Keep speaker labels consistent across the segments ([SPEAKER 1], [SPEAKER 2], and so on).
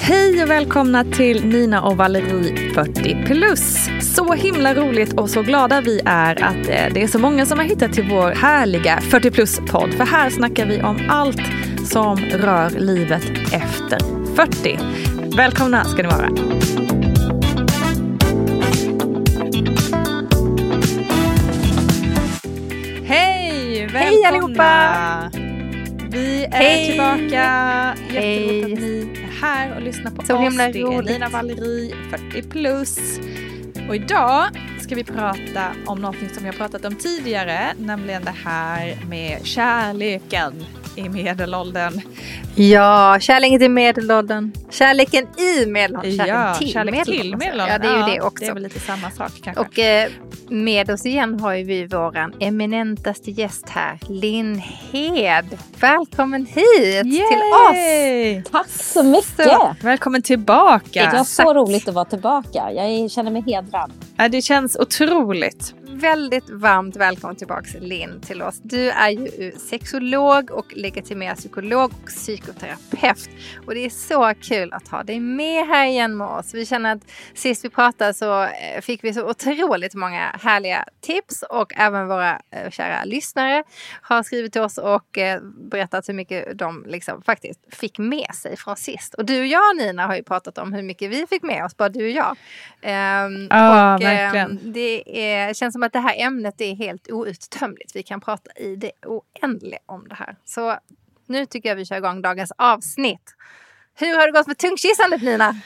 [SPEAKER 1] Hej och välkomna till Nina och Valerie 40 plus. Så himla roligt och så glada vi är att eh, det är så många som har hittat till vår härliga 40 plus-podd. För här snackar vi om allt som rör livet efter 40. Välkomna ska ni vara. Hej! Välkomna!
[SPEAKER 2] Hej allihopa!
[SPEAKER 1] Vi är
[SPEAKER 2] Hej!
[SPEAKER 1] tillbaka.
[SPEAKER 2] Hej.
[SPEAKER 1] Här och lyssnar på
[SPEAKER 2] Så
[SPEAKER 1] oss.
[SPEAKER 2] himla
[SPEAKER 1] det är. Lina Valerie, 40 plus. Och idag ska vi prata om någonting som har pratat om tidigare, nämligen det här med kärleken i medelåldern.
[SPEAKER 2] Ja, kärleken till medelåldern. Kärleken i medelåldern. Kärleken
[SPEAKER 1] ja,
[SPEAKER 2] till
[SPEAKER 1] kärlek
[SPEAKER 2] medelåldern.
[SPEAKER 1] till medelåldern.
[SPEAKER 2] Ja, det är ju det också.
[SPEAKER 1] Det är väl lite samma sak kanske.
[SPEAKER 2] Och eh, med oss igen har ju vi våran eminentaste gäst här, Linn Hed. Välkommen hit till oss!
[SPEAKER 1] Yay!
[SPEAKER 3] Tack så mycket!
[SPEAKER 1] Så, välkommen tillbaka.
[SPEAKER 3] Det var så roligt att vara tillbaka. Jag känner mig hedrad.
[SPEAKER 1] Ja, det känns otroligt.
[SPEAKER 2] Väldigt varmt välkommen tillbaka Linn till oss. Du är ju sexolog och legitimerad psykolog och psykoterapeut. Och det är så kul att ha dig med här igen med oss. Vi känner att sist vi pratade så eh, fick vi så otroligt många härliga tips och även våra eh, kära lyssnare har skrivit till oss och eh, berättat hur mycket de liksom faktiskt fick med sig från sist. Och du och jag Nina har ju pratat om hur mycket vi fick med oss, bara du och jag. Ehm,
[SPEAKER 1] Ja,
[SPEAKER 2] och,
[SPEAKER 1] verkligen.
[SPEAKER 2] det är, känns som att det här ämnet är helt outtömligt. Vi kan prata i det oändliga om det här. Så nu tycker jag vi kör igång dagens avsnitt. Hur har det gått med tungkissandet Nina?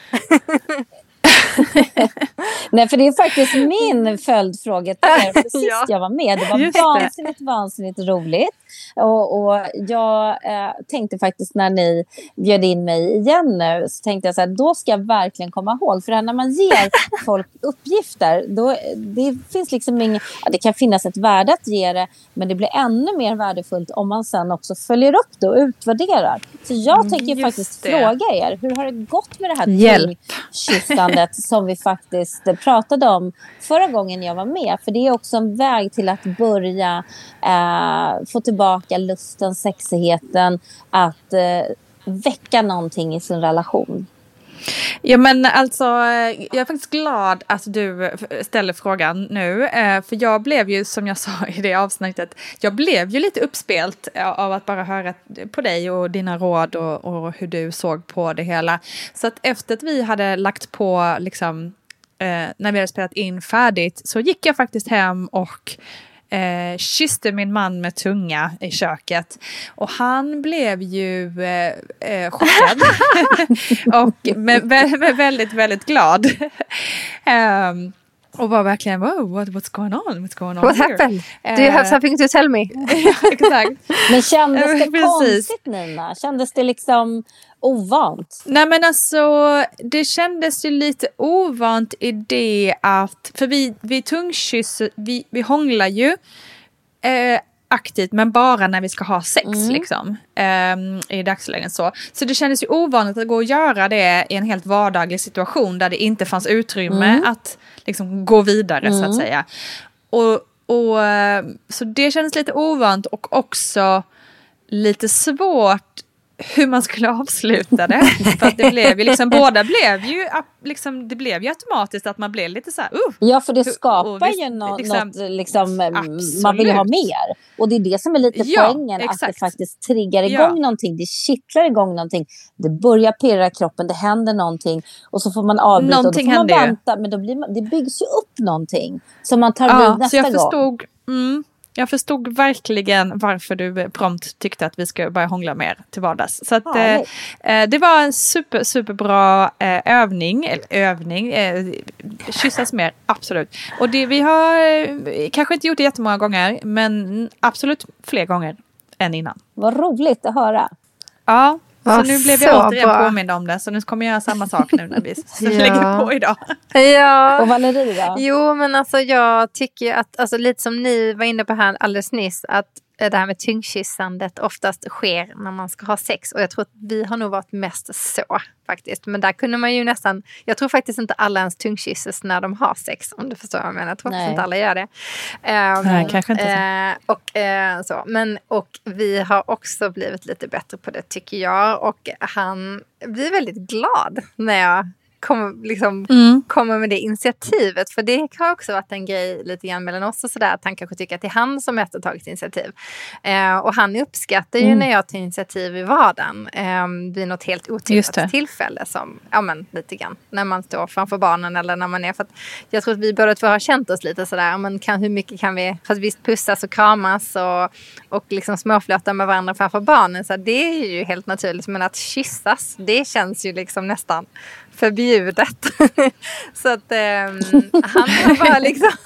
[SPEAKER 3] Nej, för det är faktiskt min följdfråga till er. Sist
[SPEAKER 2] Ja.
[SPEAKER 3] jag var med, det var
[SPEAKER 1] Just det.
[SPEAKER 3] vansinnigt, vansinnigt roligt. Och, och jag eh, tänkte faktiskt när ni bjöd in mig igen nu, så tänkte jag så här, då ska jag verkligen komma ihåg. För när man ger folk uppgifter, då, det finns liksom ingen, ja, det kan finnas ett värde att ge det, men det blir ännu mer värdefullt om man sen också följer upp det och utvärderar. Så jag tänker
[SPEAKER 1] just
[SPEAKER 3] faktiskt
[SPEAKER 1] det.
[SPEAKER 3] fråga er, hur har det gått med det här
[SPEAKER 2] Hjälp.
[SPEAKER 3] som vi faktiskt pratade om förra gången jag var med. För det är också en väg till att börja eh, få tillbaka lusten, sexigheten, att eh, väcka någonting i sin relation.
[SPEAKER 1] Ja men alltså, eh, jag är faktiskt glad att du ställer frågan nu. Eh, för jag blev ju, som jag sa i det avsnittet, jag blev ju lite uppspelt eh, av att bara höra på dig och dina råd och, och hur du såg på det hela. Så att efter att vi hade lagt på, liksom, när vi hade spelat in färdigt, så gick jag faktiskt hem och eh, kysste min man med tunga i köket. Och han blev ju eh, eh, chockad. och med, med, med väldigt, väldigt glad. Ehm, och var verkligen wow, what, what's going on? What's going on
[SPEAKER 2] What
[SPEAKER 1] here?
[SPEAKER 2] happened? Do you have
[SPEAKER 1] Eh,
[SPEAKER 2] something to tell me?
[SPEAKER 1] ja, exakt.
[SPEAKER 3] Men kändes det konstigt Nina? Kändes det liksom ovant?
[SPEAKER 1] Nej men alltså det kändes ju lite ovant i det att, för vi, vi tungkysser, vi, vi hånglar ju eh, aktivt men bara när vi ska ha sex liksom. ehm, I dagsläget så. Så det kändes ju ovanligt att gå och göra det i en helt vardaglig situation där det inte fanns utrymme att liksom gå vidare så att säga. Och, och, eh, så det kändes lite ovant och också lite svårt hur man skulle avsluta det. För att det blev ju liksom, båda blev ju, liksom, det blev ju automatiskt att man blev lite så här, uh,
[SPEAKER 3] Ja, för det skapar
[SPEAKER 1] och
[SPEAKER 3] ju nå-
[SPEAKER 1] liksom-
[SPEAKER 3] något, liksom, eh,
[SPEAKER 1] Absolut.
[SPEAKER 3] man vill ju ha mer. Och det är det som är lite
[SPEAKER 1] Ja,
[SPEAKER 3] poängen, att det
[SPEAKER 1] exakt.
[SPEAKER 3] faktiskt triggar
[SPEAKER 1] Ja.
[SPEAKER 3] igång någonting, det kittlar igång någonting, det börjar pirra i kroppen, det händer någonting och så får man avbryta och då
[SPEAKER 1] Någonting
[SPEAKER 3] får man
[SPEAKER 1] händer
[SPEAKER 3] vänta, men då blir man, det byggs ju upp någonting som man tar
[SPEAKER 1] Ja,
[SPEAKER 3] vid nästa
[SPEAKER 1] jag
[SPEAKER 3] gång.
[SPEAKER 1] förstod, mm, jag förstod verkligen varför du prompt tyckte att vi ska börja hångla mer till vardags. Så att, eh,
[SPEAKER 3] Härligt.
[SPEAKER 1] eh, det var en super, superbra eh, övning, eller övning, eh, kyssas mer, absolut. Och det, vi har eh, kanske inte gjort det jättemånga gånger, men absolut fler gånger än innan.
[SPEAKER 3] Vad roligt att höra.
[SPEAKER 1] Ja, så nu blev jag återigen
[SPEAKER 2] bra.
[SPEAKER 1] påmind om det. Så nu kommer jag göra samma sak nu när vi
[SPEAKER 2] Ja.
[SPEAKER 1] lägger på idag.
[SPEAKER 2] Ja.
[SPEAKER 3] Och Valerie då?
[SPEAKER 2] Jo, men alltså jag tycker att, alltså, lite som ni var inne på här alldeles nyss, att det här med tyngdkyssandet oftast sker när man ska ha sex. Och jag tror att vi har nog varit mest så faktiskt. Men där kunde man ju nästan, jag tror faktiskt inte alla ens tungkysses när de har sex. Om du förstår vad jag menar. Jag tror faktiskt inte alla gör det. Ehm,
[SPEAKER 1] Nej, kanske inte så.
[SPEAKER 2] eh, och, eh, så. Men, och vi har också blivit lite bättre på det tycker jag. Och han blir väldigt glad när jag kommer liksom
[SPEAKER 1] Mm.
[SPEAKER 2] kommer med det initiativet. För det har också varit en grej lite grann mellan oss och sådär. Att han kanske tycker att det är han som mest har tagit initiativ. Eh, och han uppskattar ju
[SPEAKER 1] Mm.
[SPEAKER 2] när jag tar initiativ i vardagen. Eh, vid något helt otippat tillfälle. Som, ja men lite grann. När man står framför barnen eller när man är. För att jag tror att vi båda två har känt oss lite sådär. Men kan, hur mycket kan vi. För att visst pussas och kramas. Och, och liksom småflörta med varandra framför barnen. Så det är ju helt naturligt. Men att kyssas. Det känns ju liksom nästan förbjudet. så att ehm, han har bara liksom,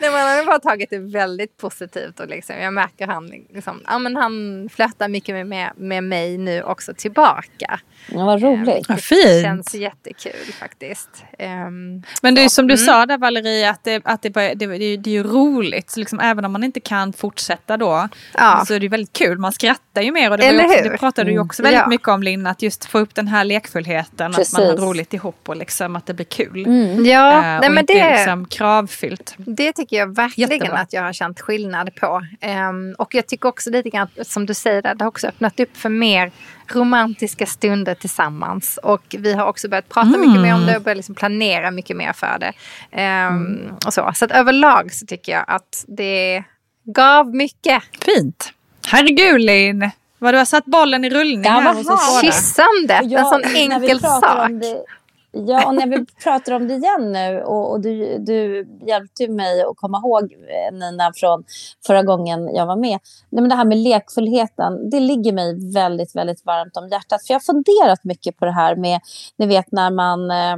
[SPEAKER 2] nej, men han har bara tagit det väldigt positivt och liksom, jag märker han liksom, ja men han flörtar mycket med, med, med mig nu också tillbaka.
[SPEAKER 3] Ja, vad roligt.
[SPEAKER 1] Vad
[SPEAKER 2] Det
[SPEAKER 1] fint.
[SPEAKER 2] känns jättekul faktiskt. Ehm,
[SPEAKER 1] Men det är som du
[SPEAKER 2] Mm.
[SPEAKER 1] sa där Valerie, att det, att det, bara, det, det, det är ju roligt. Så liksom, även om man inte kan fortsätta då,
[SPEAKER 2] Ja.
[SPEAKER 1] så är det väldigt kul. Man skrattar ju mer. Och det,
[SPEAKER 2] Eller
[SPEAKER 1] också,
[SPEAKER 2] hur?
[SPEAKER 1] det pratade du ju
[SPEAKER 3] Mm.
[SPEAKER 1] också väldigt
[SPEAKER 2] Ja.
[SPEAKER 1] mycket om Linn, att just få upp den här lekfullheten. Att man
[SPEAKER 3] Precis.
[SPEAKER 1] har roligt ihop och liksom att det blir kul.
[SPEAKER 3] Mm.
[SPEAKER 2] ja,
[SPEAKER 1] Eh,
[SPEAKER 2] nej,
[SPEAKER 1] och
[SPEAKER 2] men
[SPEAKER 1] inte
[SPEAKER 2] det,
[SPEAKER 1] liksom kravfyllt.
[SPEAKER 2] Det tycker jag verkligen
[SPEAKER 1] Jättebra.
[SPEAKER 2] att jag har känt skillnad på. Ehm, och jag tycker också lite grann, som du säger, där, det har också öppnat upp för mer romantiska stunder tillsammans. Och vi har också börjat prata mycket mer om det och börjat liksom planera mycket mer för det. Ehm, och så så att överlag så tycker jag att det gav mycket.
[SPEAKER 1] Fint. Herregud Linn, vad du har satt bollen i rullning
[SPEAKER 3] Ja,
[SPEAKER 1] här.
[SPEAKER 2] Kyssandet, en sån enkel sak.
[SPEAKER 3] om Det, ja, och när vi pratar om det igen nu och, och du, du hjälpte mig att komma ihåg eh, Nina från förra gången jag var med. Nej, men det här med lekfullheten, det ligger mig väldigt, väldigt varmt om hjärtat. För jag har funderat mycket på det här med, ni vet när man eh,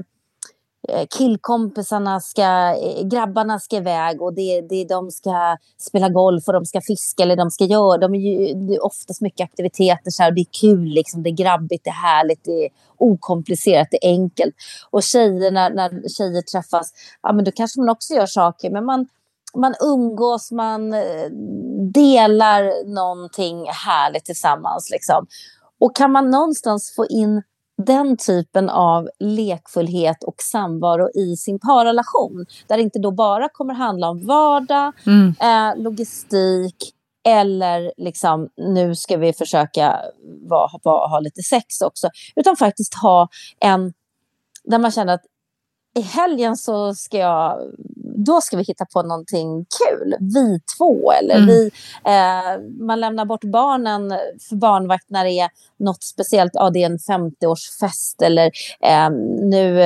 [SPEAKER 3] Eh, killkompisarna ska, eh, grabbarna ska iväg och det, det, de ska spela golf och de ska fiska eller de ska göra, de är ju det är oftast mycket aktiviteter så här, och det är kul liksom, det är grabbigt, det är härligt, det är okomplicerat, det är enkelt. Och tjejer, när, när tjejer träffas, ja men då kanske man också gör saker, men man, man umgås, man eh, delar någonting härligt tillsammans liksom. Och kan man någonstans få in den typen av lekfullhet och samvaro i sin parrelation. Där det inte då bara kommer handla om vardag,
[SPEAKER 1] Mm.
[SPEAKER 3] eh, logistik eller liksom nu ska vi försöka va, va, ha lite sex också. Utan faktiskt ha en där man känner att i helgen så ska jag, då ska vi hitta på någonting kul. Vi två eller
[SPEAKER 1] Mm.
[SPEAKER 3] vi, eh, man lämnar bort barnen för barnvakt när det är något speciellt. Ja, det är en 50-årsfest eller eh, nu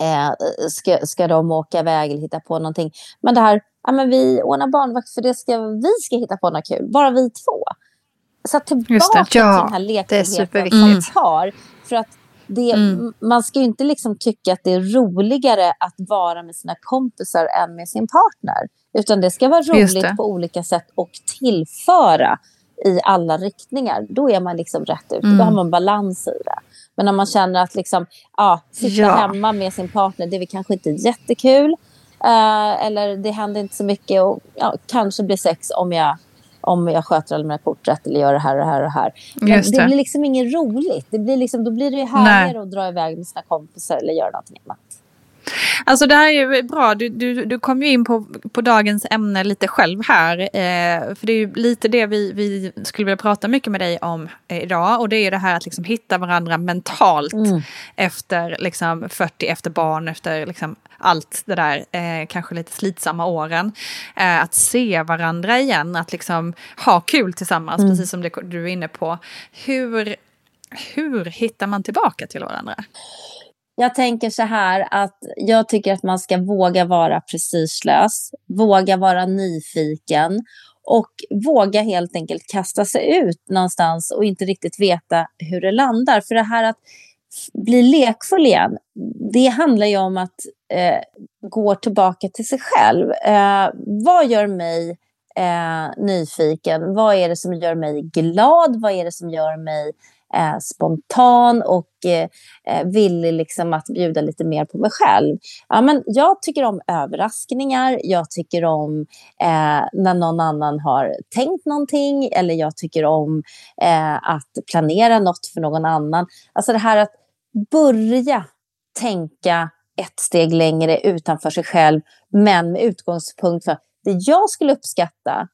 [SPEAKER 3] eh, ska, ska de åka iväg eller hitta på någonting. Men det här, ja, men vi ordnar barnvakt för det ska, vi ska hitta på något kul. Bara vi två. Så tillbaka
[SPEAKER 1] Just det.
[SPEAKER 3] till
[SPEAKER 2] Ja,
[SPEAKER 3] den här lekfullheten
[SPEAKER 2] superviktigt.
[SPEAKER 3] som vi har. För att det,
[SPEAKER 1] Mm.
[SPEAKER 3] man ska ju inte liksom tycka att det är roligare att vara med sina kompisar än med sin partner. Utan det ska vara roligt på olika sätt och tillföra i alla riktningar. Då är man liksom rätt ute.
[SPEAKER 1] Mm.
[SPEAKER 3] Då har man balans i det. Men när man känner att liksom, ja, sitta
[SPEAKER 2] Ja.
[SPEAKER 3] hemma med sin partner, det är kanske inte jättekul. Eh, eller det händer inte så mycket och ja, kanske blir sex om jag, om jag sköter alla mina kort rätt eller gör det här och det här och det här. Men
[SPEAKER 1] Just
[SPEAKER 3] det.
[SPEAKER 1] det.
[SPEAKER 3] blir liksom inget roligt. Det blir liksom, då blir det ju härligare att dra iväg med sina kompisar eller göra någonting annat.
[SPEAKER 1] Alltså det här är ju bra, du, du, du kom ju in på, på dagens ämne lite själv här. Eh, för det är ju lite det vi, vi skulle vilja prata mycket med dig om eh, idag. Och det är ju det här att liksom hitta varandra mentalt
[SPEAKER 3] Mm.
[SPEAKER 1] efter liksom 40, efter barn, efter liksom allt det där, eh, kanske lite slitsamma åren. Eh, att se varandra igen, att liksom ha kul tillsammans,
[SPEAKER 3] Mm.
[SPEAKER 1] precis som det, du är inne på. Hur, hur hittar man tillbaka till varandra?
[SPEAKER 3] Jag tänker så här att jag tycker att man ska våga vara prestigelös, våga vara nyfiken och våga helt enkelt kasta sig ut någonstans och inte riktigt veta hur det landar. För det här att bli lekfull igen, det handlar ju om att eh, gå tillbaka till sig själv. Eh, vad gör mig eh, nyfiken. Vad är det som gör mig glad? Vad är det som gör mig eh, spontan och eh, eh villig liksom att bjuda lite mer på mig själv. Ja, men jag tycker om överraskningar, jag tycker om eh, när någon annan har tänkt någonting eller jag tycker om eh, att planera något för någon annan. Alltså det här att börja tänka ett steg längre utanför sig själv, men med utgångspunkt för det jag skulle uppskatta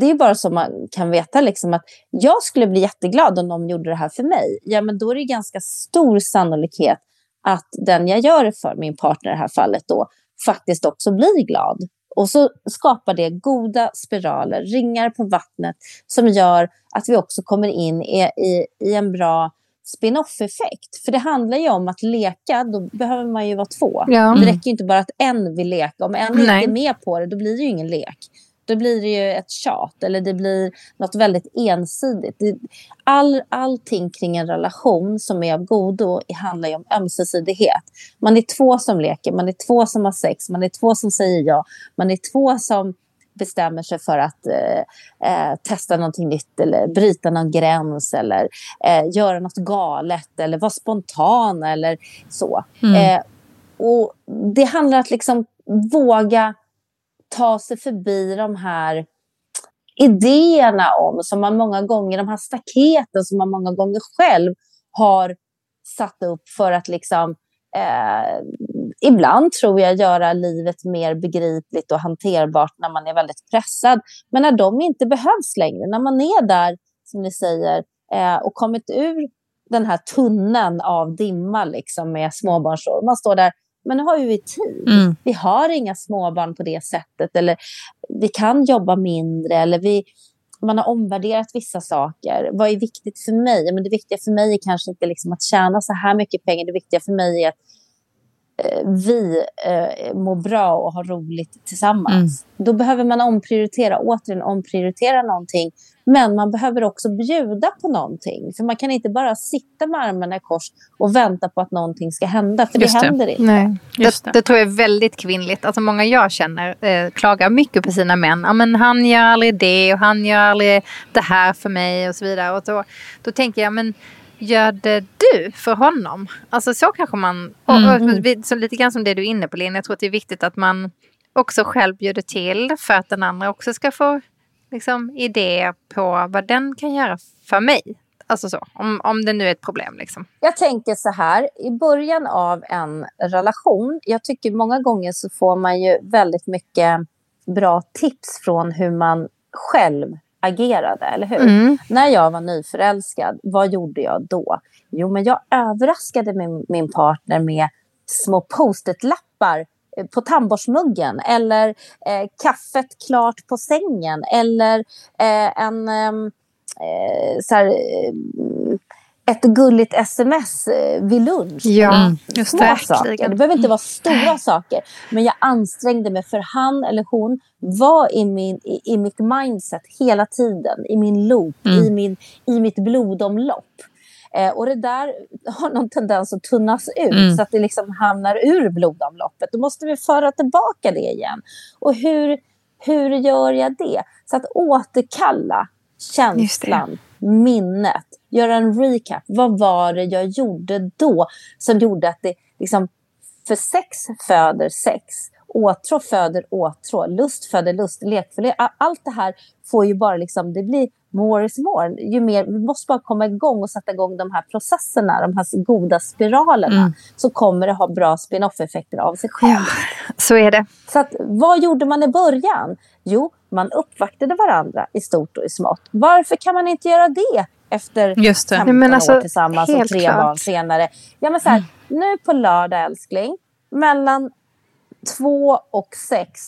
[SPEAKER 3] det är bara så man kan veta liksom att jag skulle bli jätteglad om någon gjorde det här för mig. Ja, men då är det ganska stor sannolikhet att den jag gör det för, min partner i det här fallet då, faktiskt också blir glad. Och så skapar det goda spiraler, ringar på vattnet som gör att vi också kommer in i, i, i en bra spin-off-effekt. För det handlar ju om att leka, då behöver man ju vara två. Ja. Det räcker inte bara att en vill leka. Om en Nej. inte är med på det, då blir det ju ingen lek då blir det ju ett tjat eller det blir något väldigt ensidigt. All, allting kring en relation som är av godo handlar ju om ömsesidighet. Man är två som leker, man är två som har sex, man är två som säger ja, man är två som bestämmer sig för att eh, eh, testa någonting nytt eller bryta någon gräns eller eh, göra något galet eller vara spontan eller så. Mm. Eh, och det handlar om att liksom våga ta sig förbi de här idéerna om, som man många gånger, de här staketen som man många gånger själv har satt upp för att liksom eh, ibland tror jag göra livet mer begripligt och hanterbart när man är väldigt pressad. Men när de inte behövs längre, när man är där, som ni säger, eh, och kommit ur den här tunneln av dimma liksom, med småbarnsår. Man står där men nu har vi tid. Mm. Vi har inga småbarn på det sättet. Eller vi kan jobba mindre. Eller vi, man har omvärderat vissa saker. Vad är viktigt för mig? Men det viktiga för mig är kanske inte liksom att tjäna så här mycket pengar. Det viktiga för mig är att vi eh, mår bra och har roligt tillsammans. Mm. Då behöver man omprioritera, återigen omprioritera någonting men man behöver också bjuda på någonting. För man kan inte bara sitta med armarna i kors och vänta på att någonting ska hända. För det, det händer inte. Nej,
[SPEAKER 2] det, det. det, tror jag är väldigt kvinnligt. Alltså många jag känner eh, klagar mycket på sina män. Ja, men han gör aldrig det och han gör aldrig det här för mig och så vidare. Och då, då tänker jag, men gör det du för honom? Alltså så kanske man... Mm. Och, och, så lite grann som det du är inne på Linn. Jag tror att det är viktigt att man också själv bjuder till för att den andra också ska få liksom, idé på vad den kan göra för mig. Alltså så, om, om det nu är ett problem. Liksom.
[SPEAKER 3] Jag tänker så här, i början av en relation, jag tycker många gånger så får man ju väldigt mycket bra tips från hur man själv agerade, eller hur? Mm. När jag var nyförälskad, vad gjorde jag då? Jo, men jag överraskade min, min partner med små post-it-lappar Eh, på tandborstmuggen eller eh, kaffet klart på sängen eller eh, en ehm, eh, så här, eh, ett gulligt sms eh, vid lunch.
[SPEAKER 2] Ja, mm, just
[SPEAKER 3] det. Saker. Det behöver inte vara stora saker. Men jag ansträngde mig för han eller hon var i, min, i, i mitt mindset hela tiden. I min loop, mm. i, min, i mitt blodomlopp. Eh, och det där har någon tendens att tunnas ut mm. så att det liksom hamnar ur blodomloppet. Då måste vi föra tillbaka det igen. Och hur, hur gör jag det? Så att återkalla känslan, minnet, göra en recap. Vad var det jag gjorde då som gjorde att det liksom, för sex föder sex åtrå föder åtrå, lust föder lust, lek för lek. Allt det här får ju bara liksom, det blir more is more. Ju mer, vi måste bara komma igång och sätta igång de här processerna, de här goda spiralerna. Mm. Så kommer det ha bra spin-off-effekter av sig själv.
[SPEAKER 2] Ja, så är det.
[SPEAKER 3] Så att, vad gjorde man i början? Jo, man uppvaktade varandra i stort och i smått. Varför kan man inte göra det efter Just det. 15 men alltså, år tillsammans och tre klart. barn senare? Ja, men så här, mm. Nu på lördag, älskling, mellan två och sex,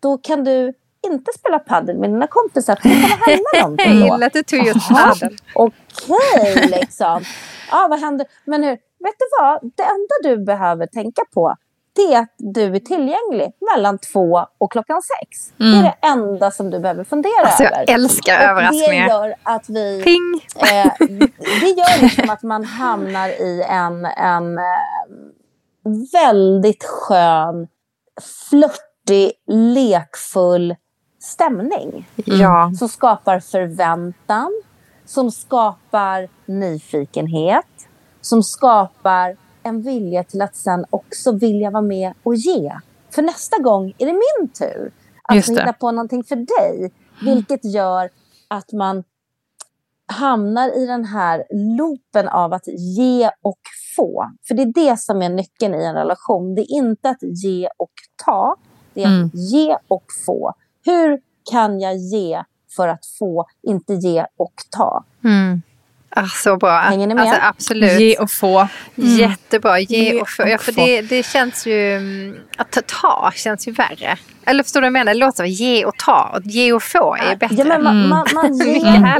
[SPEAKER 3] då kan du inte spela padel med dina kompisar för det kommer hända någonting
[SPEAKER 2] då. Jag gillar att du tog just padel.
[SPEAKER 3] Okej, okay, liksom. Ja, vad händer? Men hur, vet du vad? Det enda du behöver tänka på det är att du är tillgänglig mellan två och klockan sex. Mm. Det är det enda som du behöver fundera
[SPEAKER 2] alltså,
[SPEAKER 3] över.
[SPEAKER 2] Jag älskar och överraskningar.
[SPEAKER 3] Det gör att vi...
[SPEAKER 2] Ping!
[SPEAKER 3] Eh, det gör liksom att man hamnar i en, en eh, väldigt skön, flörtig, lekfull stämning.
[SPEAKER 2] Ja.
[SPEAKER 3] Som skapar förväntan, som skapar nyfikenhet, som skapar en vilja till att sen också vilja vara med och ge. För nästa gång är det min tur att
[SPEAKER 1] Just det.
[SPEAKER 3] hitta på någonting för dig. Vilket gör att man hamnar i den här loopen av att ge och få. För det är det som är nyckeln i en relation. Det är inte att ge och ta. Det är
[SPEAKER 1] Mm.
[SPEAKER 3] att ge och få. Hur kan jag ge för att få, inte ge och ta?
[SPEAKER 2] Mm. Ah, så bra.
[SPEAKER 3] Hänger ni med?
[SPEAKER 2] Alltså, absolut.
[SPEAKER 1] Ge och få. Mm.
[SPEAKER 2] Jättebra. Ge
[SPEAKER 1] Ge
[SPEAKER 2] och få. Ja,
[SPEAKER 1] och
[SPEAKER 2] för
[SPEAKER 1] få.
[SPEAKER 2] det, det känns ju... mm, Att ta, ta känns ju värre. Eller förstår du vad jag menar? Det låter som ge och ta. Och ge och få är bättre.
[SPEAKER 3] Ja, men man,
[SPEAKER 1] Mm.
[SPEAKER 3] man, man
[SPEAKER 2] Mycket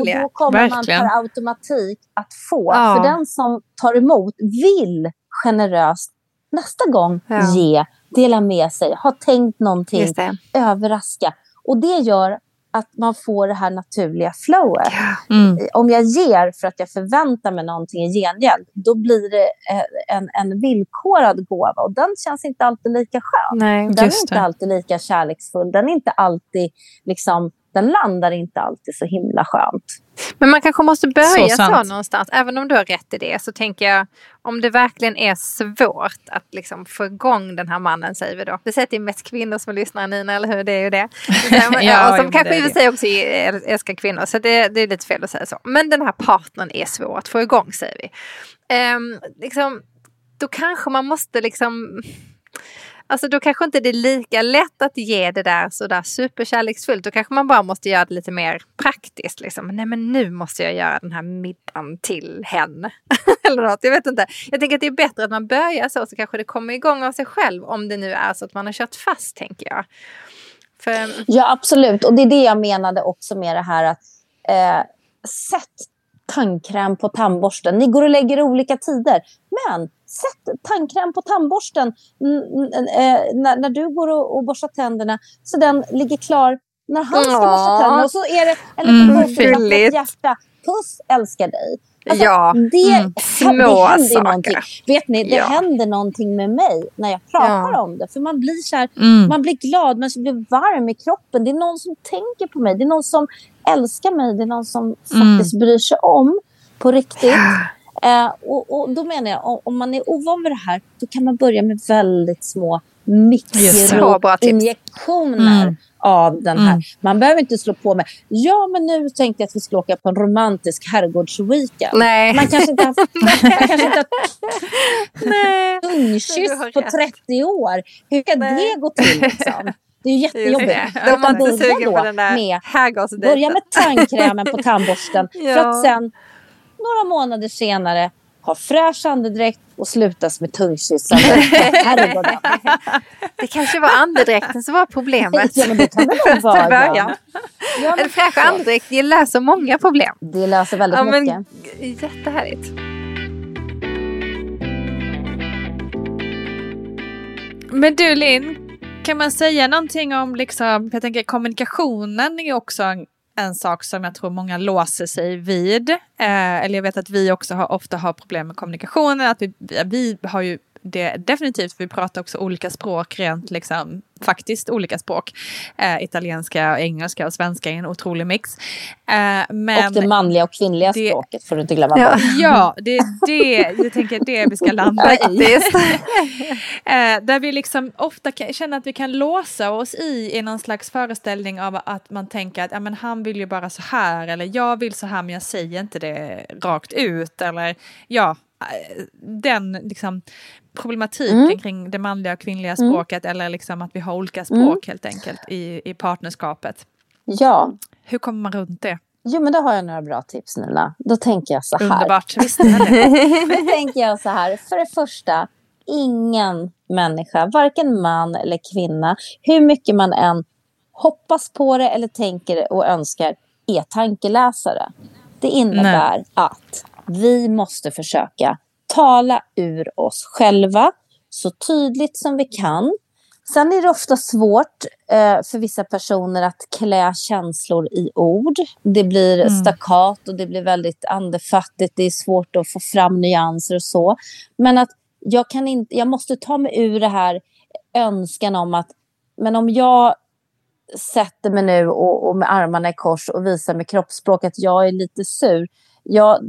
[SPEAKER 3] ger och då kommer
[SPEAKER 1] Verkligen.
[SPEAKER 3] man per automatik att få.
[SPEAKER 2] Ja.
[SPEAKER 3] För den som tar emot vill generöst nästa gång
[SPEAKER 2] Ja.
[SPEAKER 3] ge, dela med sig, ha tänkt någonting, överraska. Och det gör att man får det här naturliga flowet.
[SPEAKER 1] Mm.
[SPEAKER 3] Om jag ger för att jag förväntar mig någonting i gengäld, då blir det eh, en, en villkorad gåva. Och den känns inte alltid lika skön.
[SPEAKER 2] Nej.
[SPEAKER 3] Den är inte
[SPEAKER 1] det.
[SPEAKER 3] alltid lika kärleksfull. Den är inte alltid, liksom, den landar inte alltid så himla skönt.
[SPEAKER 2] Men man kanske måste börja
[SPEAKER 1] Så
[SPEAKER 2] så, någonstans. Även om du har rätt i det så tänker jag om det verkligen är svårt att liksom få igång den här mannen säger vi då. Vi säger att det är mest kvinnor som lyssnar Nina, eller hur? Det är ju det.
[SPEAKER 1] Ja,
[SPEAKER 2] ja, och
[SPEAKER 1] jo,
[SPEAKER 2] som
[SPEAKER 1] men
[SPEAKER 2] kanske i och för sig också älskar kvinnor. Så det, det är lite fel att säga så. Men den här partnern är svår att få igång säger vi. Ehm, liksom, då kanske man måste liksom Alltså då kanske inte det är lika lätt att ge det där sådär superkärleksfullt. Då kanske man bara måste göra det lite mer praktiskt. Liksom. Nej men nu måste jag göra den här middagen till henne. Eller något, jag vet inte. Jag tänker att det är bättre att man börjar så så kanske det kommer igång av sig själv. Om det nu är så att man har kört fast tänker jag. För, mm.
[SPEAKER 3] Ja, absolut. Och det är det jag menade också med det här att eh, sätt tandkräm på tandborsten. Ni går och lägger olika tider. Men sätt tandkräm på tandborsten eh, när, när du går och, och borstar tänderna så den ligger klar när han ska borsta tänderna. Och så är det en liten mm,
[SPEAKER 2] gulligt.
[SPEAKER 3] hjärta. Puss, älskar dig. Alltså,
[SPEAKER 2] Ja,
[SPEAKER 3] det,
[SPEAKER 1] mm.
[SPEAKER 2] Små
[SPEAKER 3] det
[SPEAKER 2] saker.
[SPEAKER 3] någonting. Vet ni, det
[SPEAKER 2] Ja.
[SPEAKER 3] händer någonting med mig när jag pratar
[SPEAKER 2] Ja.
[SPEAKER 3] om det. För man blir så här,
[SPEAKER 1] Mm.
[SPEAKER 3] man blir glad, man blir varm i kroppen. Det är någon som tänker på mig. Det är någon som älskar mig. Det är någon som
[SPEAKER 1] Mm.
[SPEAKER 3] faktiskt bryr sig om på riktigt. Eh, och, och då menar jag, om, om man är ovan vid det här, då kan man börja med väldigt små mikroinjektioner
[SPEAKER 1] Mm.
[SPEAKER 3] av den här.
[SPEAKER 1] Mm.
[SPEAKER 3] Man behöver inte slå på med, ja men nu tänkte jag att vi skulle åka på en romantisk herrgårdsweekend.
[SPEAKER 2] nej.
[SPEAKER 3] Man kanske inte har, man.
[SPEAKER 2] Du
[SPEAKER 3] tungkyss på
[SPEAKER 2] rätt.
[SPEAKER 3] 30 år. Hur ska
[SPEAKER 2] Nej.
[SPEAKER 3] det gå till? Liksom? Det är jättejobbigt.
[SPEAKER 2] var
[SPEAKER 3] Utan
[SPEAKER 2] inte
[SPEAKER 3] börja
[SPEAKER 2] sugen
[SPEAKER 3] då
[SPEAKER 2] på den där
[SPEAKER 3] med. Börja med tandkrämen på tandborsten för
[SPEAKER 2] Ja.
[SPEAKER 3] att sen några månader senare ha fräsch andedräkt och slutas med tungkyssen. Herregud.
[SPEAKER 2] Det kanske var andedräkten som var problemet.
[SPEAKER 3] Ja, men det kan det nog
[SPEAKER 2] Till
[SPEAKER 3] vara.
[SPEAKER 2] början.
[SPEAKER 3] Ja, men
[SPEAKER 2] En fräsch
[SPEAKER 3] så.
[SPEAKER 2] andedräkt det löser många problem.
[SPEAKER 3] Det löser väldigt
[SPEAKER 2] Ja, men,
[SPEAKER 3] mycket.
[SPEAKER 2] jättehärligt.
[SPEAKER 1] Men du Linn, kan man säga någonting om liksom, jag tänker kommunikationen är också en, en sak som jag tror många låser sig vid. Eh, eller jag vet att vi också har, ofta har problem med kommunikationen, att vi, vi har ju det definitivt, för vi pratar också olika språk rent liksom, faktiskt olika språk. Eh, italienska, och engelska och svenska är en otrolig mix. Eh, men...
[SPEAKER 3] Och det manliga och kvinnliga
[SPEAKER 1] det-
[SPEAKER 3] språket får du inte glömma
[SPEAKER 2] Ja.
[SPEAKER 3] bort.
[SPEAKER 1] Ja, det är det, jag tänker det vi ska landa i. Eh, där vi liksom ofta kan, känner att vi kan låsa oss i, i någon slags föreställning av att man tänker att ja, men han vill ju bara så här eller jag vill så här men jag säger inte det rakt ut eller ja, eh, den liksom problematiken
[SPEAKER 3] Mm.
[SPEAKER 1] kring det manliga och kvinnliga
[SPEAKER 3] Mm.
[SPEAKER 1] språket eller liksom att vi har olika språk helt enkelt i, i partnerskapet.
[SPEAKER 3] Ja.
[SPEAKER 1] Hur kommer man runt det?
[SPEAKER 3] Jo, men då har jag några bra tips Nina. Då tänker jag så här.
[SPEAKER 1] Underbart, visste jag det.
[SPEAKER 3] Då tänker jag så här. För det första, ingen människa, varken man eller kvinna, hur mycket man än hoppas på det eller tänker och önskar, är tankeläsare. Det innebär att vi måste försöka tala ur oss själva så tydligt som vi kan. Sen är det ofta svårt eh, för vissa personer att klä känslor i ord. Det blir
[SPEAKER 1] Mm.
[SPEAKER 3] stackat och det blir väldigt andefattigt. Det är svårt att få fram nyanser och så. Men att jag, kan inte, jag måste ta mig ur det här önskan om att men om jag sätter mig nu och, och med armarna i kors och visar med kroppsspråk att jag är lite sur. Ja,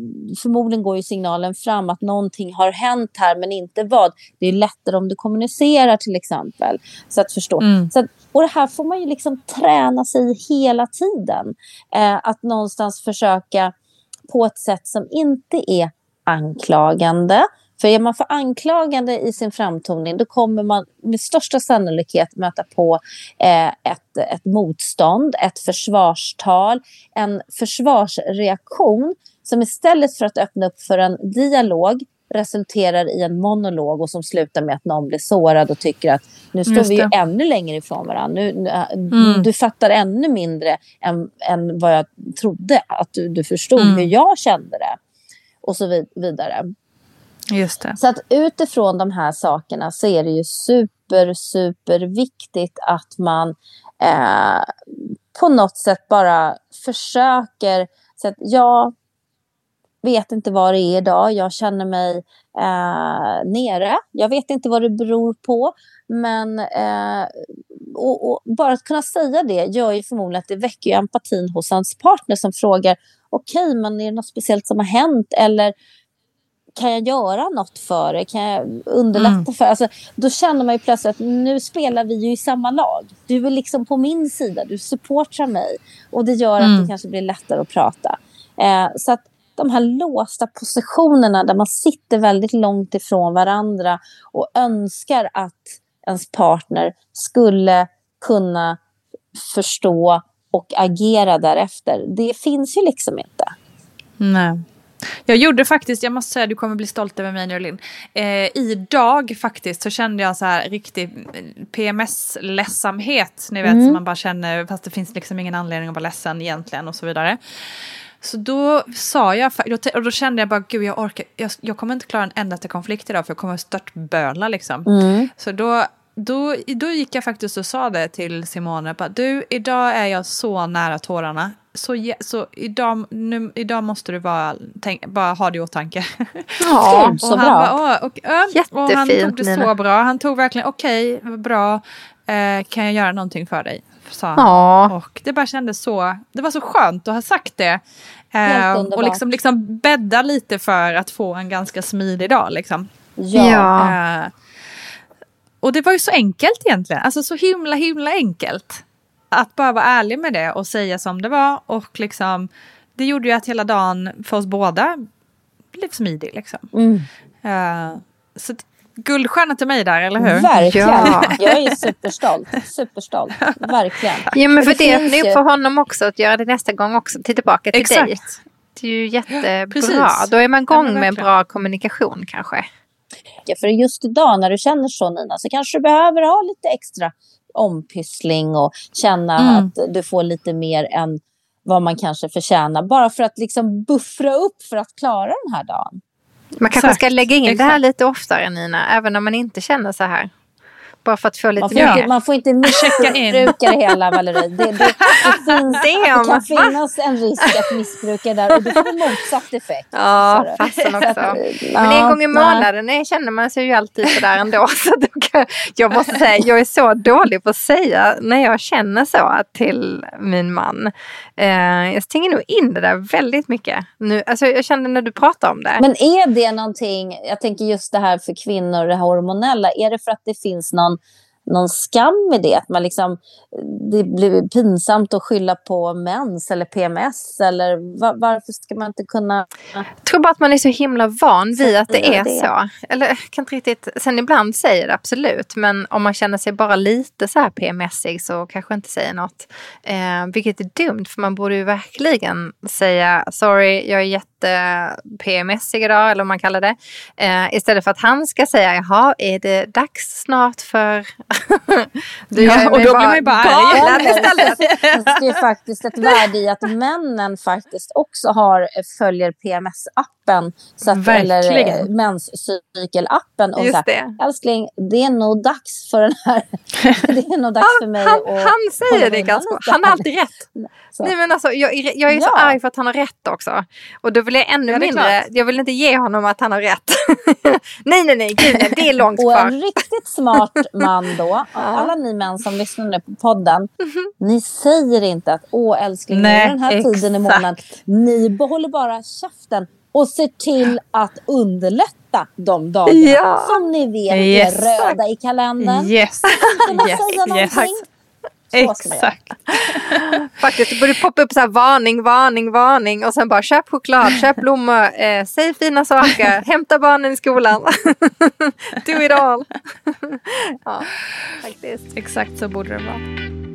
[SPEAKER 3] förmodligen går ju signalen fram att någonting har hänt här, men inte vad. Det är lättare om du kommunicerar till exempel. Så att förstå. Mm. Så att, och det här får man ju liksom träna sig i hela tiden. Eh, att någonstans försöka på ett sätt som inte är anklagande. För är man för anklagande i sin framtoning då kommer man med största sannolikhet möta på eh, ett, ett motstånd, ett försvarstal, en försvarsreaktion som istället för att öppna upp för en dialog resulterar i en monolog och som slutar med att någon blir sårad och tycker att nu står vi ju ännu längre ifrån varandra. Nu, nu äh, mm. Du fattar ännu mindre än, än vad jag trodde att du, du förstod mm. hur jag kände det. Och så vid, vidare.
[SPEAKER 1] Just det.
[SPEAKER 3] Så att utifrån de här sakerna så är det ju super, super viktigt att man eh, på något sätt bara försöker så att jag vet inte vad det är idag. Jag känner mig eh, nere. Jag vet inte vad det beror på. Men eh, och, och bara att kunna säga det gör ju förmodligen att det väcker empatin hos hans partner som frågar okej, okay, men är det något speciellt som har hänt? Eller kan jag göra något för dig? Kan jag underlätta mm. för alltså, Då känner man ju plötsligt att nu spelar vi ju i samma lag. Du är liksom på min sida, du supportar mig. Och det gör mm. att det kanske blir lättare att prata. Eh, så att de här låsta positionerna där man sitter väldigt långt ifrån varandra och önskar att ens partner skulle kunna förstå och agera därefter. Det finns ju liksom inte.
[SPEAKER 1] Nej. Jag gjorde faktiskt, jag måste säga du kommer bli stolt över mig nu Linn. Eh, idag faktiskt så kände jag så här riktig PMS-ledsamhet. Ni vet, mm. som man bara känner fast det finns liksom ingen anledning att vara ledsen egentligen och så vidare. Så då sa jag, och då kände jag bara, gud jag orkar, jag, jag kommer inte klara en endaste konflikt idag för jag kommer störtböla liksom. Mm. Så då, då, då gick jag faktiskt och sa det till Simone, bara, du idag är jag så nära tårarna. Så, så idag, nu, idag måste du bara, tänk, bara ha det i åtanke.
[SPEAKER 3] Ja, och så
[SPEAKER 1] han
[SPEAKER 3] bra.
[SPEAKER 1] Bara, och, och, och han tog det Nina. så bra. Han tog verkligen, okej, okay, bra. Eh, kan jag göra någonting för dig? Sa han. Ja. Och det bara kändes så, det var så skönt att ha sagt det. Eh, och liksom, liksom bädda lite för att få en ganska smidig dag. Liksom.
[SPEAKER 3] Ja.
[SPEAKER 1] Eh, och det var ju så enkelt egentligen. Alltså så himla himla enkelt. Att bara vara ärlig med det och säga som det var. Och liksom, det gjorde ju att hela dagen för oss båda blev smidig. Liksom. Mm. Uh, så guldstjärna till mig där, eller hur?
[SPEAKER 3] Verkligen. Ja. Jag är superstolt. Superstolt. Verkligen.
[SPEAKER 2] Ja, men för det, det öppnar ju för honom också att göra det nästa gång också. Till tillbaka till Exakt. dig. Det är ju jättebra. Precis. Då är man igång ja, med bra kommunikation kanske.
[SPEAKER 3] Ja, för just idag när du känner så Nina så kanske du behöver ha lite extra ompyssling och känna mm. att du får lite mer än vad man kanske förtjänar. Bara för att liksom buffra upp för att klara den här dagen.
[SPEAKER 2] Man kanske Exakt. ska lägga in Exakt. det här lite oftare Nina, även om man inte känner så här. Bara för att få lite
[SPEAKER 3] man får mer. Inte, man får inte missbruka det hela Valerie. Det, det, det, finns, det kan finnas en risk att missbruka där och det får motsatt effekt.
[SPEAKER 2] Ja, fasen också. Att, Men en gång i månaden nej. känner man sig ju alltid sådär ändå. Så kan, jag måste säga, jag är så dålig på att säga när jag känner så till min man. Eh, jag stänger nog in det där väldigt mycket. Nu, alltså jag kände när du pratade om det.
[SPEAKER 3] Men är det någonting, jag tänker just det här för kvinnor, det hormonella, är det för att det finns någon någon skam i det. Att man liksom, det blir pinsamt att skylla på mens eller PMS. Eller var, varför ska man inte kunna...
[SPEAKER 2] Jag tror bara att man är så himla van vid att det är det. så. Eller kan inte riktigt, sen ibland säger det absolut. Men om man känner sig bara lite så här PMSig så kanske inte säger något. Eh, vilket är dumt för man borde ju verkligen säga sorry jag är jätte PMS idag, eller vad man kallar det. Eh, istället för att han ska säga, jaha, är det dags snart för...
[SPEAKER 1] du ja, och då blir man ju bara arg
[SPEAKER 3] istället. Det är faktiskt ett värde i att männen faktiskt också har, följer PMS-appen appen. Så att, eller eh, menscykelappen. Och
[SPEAKER 2] Just
[SPEAKER 3] så här,
[SPEAKER 2] det.
[SPEAKER 3] älskling, det är nog dags för den här. det är nog dags för mig
[SPEAKER 2] Han,
[SPEAKER 3] att
[SPEAKER 2] han säger det ganska
[SPEAKER 3] lite
[SPEAKER 2] Han har alltid rätt.
[SPEAKER 3] Så.
[SPEAKER 2] Nej, men alltså, jag, är- jag är så
[SPEAKER 3] Ja.
[SPEAKER 2] arg för att han har rätt också. Och då vill jag ännu
[SPEAKER 1] Ja,
[SPEAKER 2] mindre,
[SPEAKER 1] klart.
[SPEAKER 2] jag vill inte ge honom att han har rätt. nej, nej, nej, gud, nej, det är långt
[SPEAKER 3] Och
[SPEAKER 2] kvar.
[SPEAKER 3] en riktigt smart man då, alla ni män som lyssnar nu på podden, ni säger inte att åh älskling,
[SPEAKER 1] Nej,
[SPEAKER 3] den här tiden i
[SPEAKER 1] exakt.
[SPEAKER 3] månaden. Ni behåller bara käften och ser till att underlätta de dagarna
[SPEAKER 2] Ja.
[SPEAKER 3] som ni vet
[SPEAKER 1] Yes.
[SPEAKER 3] är röda i kalendern.
[SPEAKER 1] Yes,
[SPEAKER 3] man
[SPEAKER 1] yes,
[SPEAKER 3] säga
[SPEAKER 1] yes.
[SPEAKER 3] någonting? Göra.
[SPEAKER 1] Exakt.
[SPEAKER 2] Faktiskt, det borde poppa upp så här varning, varning, varning och sen bara köp choklad, köp blommor, eh, säg fina saker, hämta barnen i skolan. Do it all. ja, faktiskt.
[SPEAKER 1] Exakt så borde det vara.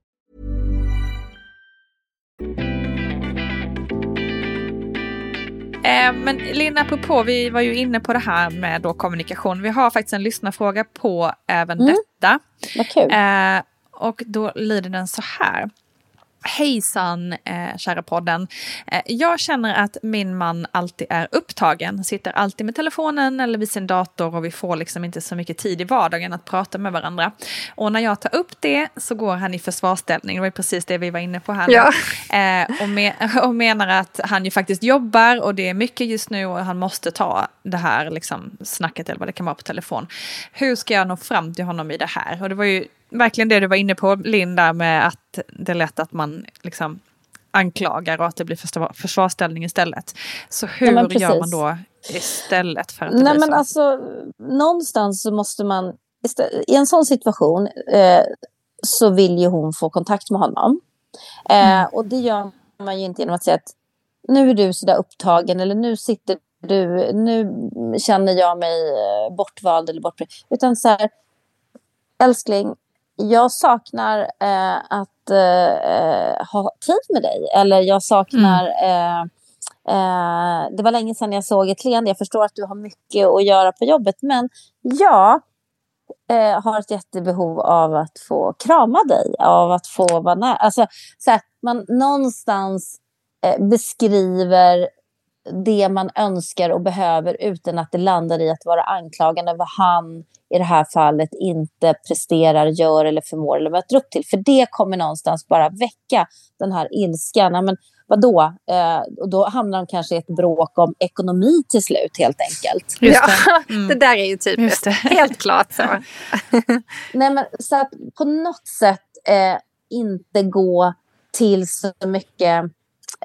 [SPEAKER 1] Eh, men Linn, apropå, vi var ju inne på det här med då kommunikation. Vi har faktiskt en lyssnarfråga på även detta.
[SPEAKER 3] Vad kul.
[SPEAKER 1] Eh, och då lyder den så här. Hejsan, eh, kära podden. Eh, jag känner att min man alltid är upptagen, sitter alltid med telefonen eller vid sin dator och vi får liksom inte så mycket tid i vardagen att prata med varandra. Och när jag tar upp det så går han i försvarsställning, det var ju precis det vi var inne på här.
[SPEAKER 2] Ja.
[SPEAKER 1] Eh, och, me och menar att han ju faktiskt jobbar och det är mycket just nu och han måste ta det här liksom, snacket eller vad det kan vara på telefon. Hur ska jag nå fram till honom i det här? Och det var ju verkligen det du var inne på, Linn, där med att det är lätt att man liksom anklagar och att det blir försvar försvarsställning istället. Så hur
[SPEAKER 3] men
[SPEAKER 1] gör man då istället för att det
[SPEAKER 3] Nej,
[SPEAKER 1] blir
[SPEAKER 3] men
[SPEAKER 1] så?
[SPEAKER 3] alltså, någonstans så måste man... I en sån situation eh, så vill ju hon få kontakt med honom. Eh, Och det gör man ju inte genom att säga att nu är du så där upptagen eller nu sitter du, nu känner jag mig eh, bortvald eller bortprioriterad. Utan så här, älskling, jag saknar eh, att eh, ha tid med dig. Eller jag saknar... Eh, eh, det var länge sedan jag såg ett leende. Jag förstår att du har mycket att göra på jobbet. Men jag eh, har ett jättebehov av att få krama dig. Av att få vara nära. Alltså, så här, man någonstans eh, beskriver det man önskar och behöver utan att det landar i att vara anklagande vad han i det här fallet inte presterar, gör eller förmår eller möter upp till. För det kommer någonstans bara väcka den här ilskan. Ja, Men vadå? Eh, och då hamnar de kanske i ett bråk om ekonomi till slut helt enkelt.
[SPEAKER 1] Just
[SPEAKER 2] ja,
[SPEAKER 1] det. Mm.
[SPEAKER 2] det där är ju typiskt.
[SPEAKER 1] det.
[SPEAKER 2] Helt klart så.
[SPEAKER 3] Nej, men så att på något sätt eh, inte gå till så mycket,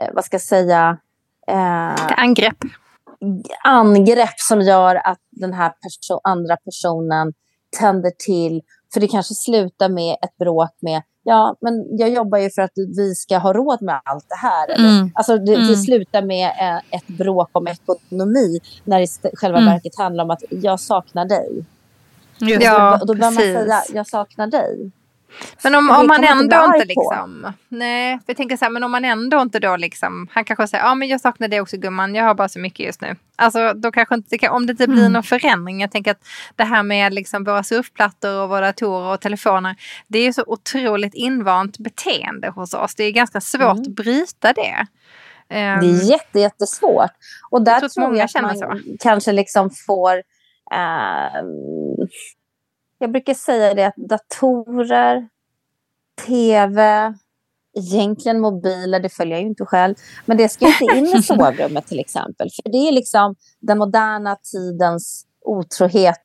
[SPEAKER 3] eh, vad ska jag säga, eh,
[SPEAKER 2] angrepp.
[SPEAKER 3] angrepp som gör att den här perso- andra personen tänder till. För det kanske slutar med ett bråk med Ja, men jag jobbar ju för att vi ska ha råd med allt det här.
[SPEAKER 1] Mm.
[SPEAKER 3] Alltså det,
[SPEAKER 1] Mm.
[SPEAKER 3] det slutar med eh, ett bråk om ekonomi när det i själva
[SPEAKER 1] Mm.
[SPEAKER 3] verket handlar om att jag saknar dig.
[SPEAKER 1] Just
[SPEAKER 2] Ja,
[SPEAKER 3] och då behöver man säga jag saknar dig.
[SPEAKER 2] Men om, om man
[SPEAKER 3] inte
[SPEAKER 2] ändå inte liksom... Nej, jag tänker så här, men om man ändå inte då liksom... Han kanske säger, ja men jag saknar det också gumman, jag har bara så mycket just nu. Alltså då kanske inte, om det inte blir
[SPEAKER 1] Mm.
[SPEAKER 2] någon förändring. Jag tänker att det här med liksom våra surfplattor och våra datorer och telefoner. Det är ju så otroligt invant beteende hos oss. Det är ganska svårt att bryta det. Ehm,
[SPEAKER 3] Det är jätte, jättesvårt. Och där
[SPEAKER 2] tror
[SPEAKER 3] tror
[SPEAKER 2] många
[SPEAKER 3] jag att man kanske liksom får... Eh, jag brukar säga det att datorer tv, egentligen mobiler, det följer jag ju inte själv. Men det ska inte in i sovrummet till exempel. För det är liksom den moderna tidens otrohet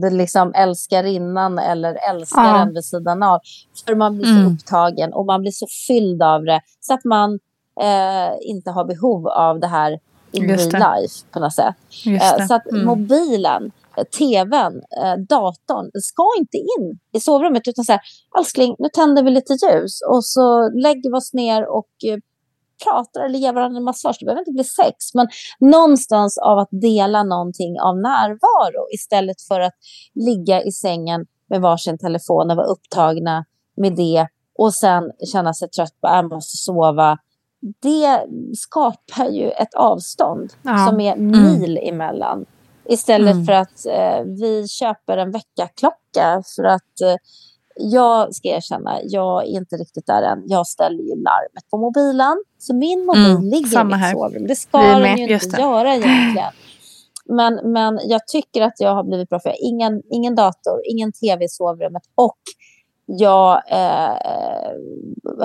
[SPEAKER 3] det liksom älskarinnan eller älskaren ja. vid sidan av. För man blir så mm. upptagen och man blir så fylld av det så att man eh, inte har behov av det här in real life på något sätt. Eh, så att mm. mobilen, tvn, eh, datorn ska inte in i sovrummet utan så här, älskling, nu tänder vi lite ljus och så lägger vi oss ner och eh, pratar eller ger varandra en massage. Det behöver inte bli sex, men någonstans av att dela någonting av närvaro istället för att ligga i sängen med varsin telefon och vara upptagna med det och sen känna sig trött på att jag måste sova. Det skapar ju ett avstånd ja. som är mm. mil mm. emellan. Istället mm. för att eh, vi köper en väckarklocka för att eh, jag ska erkänna, jag är inte riktigt där än. Jag ställer ju larmet på mobilen. Så min mobil mm, ligger i mitt sovrum. Det ska den ju inte göra egentligen. Men, men jag tycker att jag har blivit bra för ingen, ingen dator, ingen tv i sovrummet och jag eh,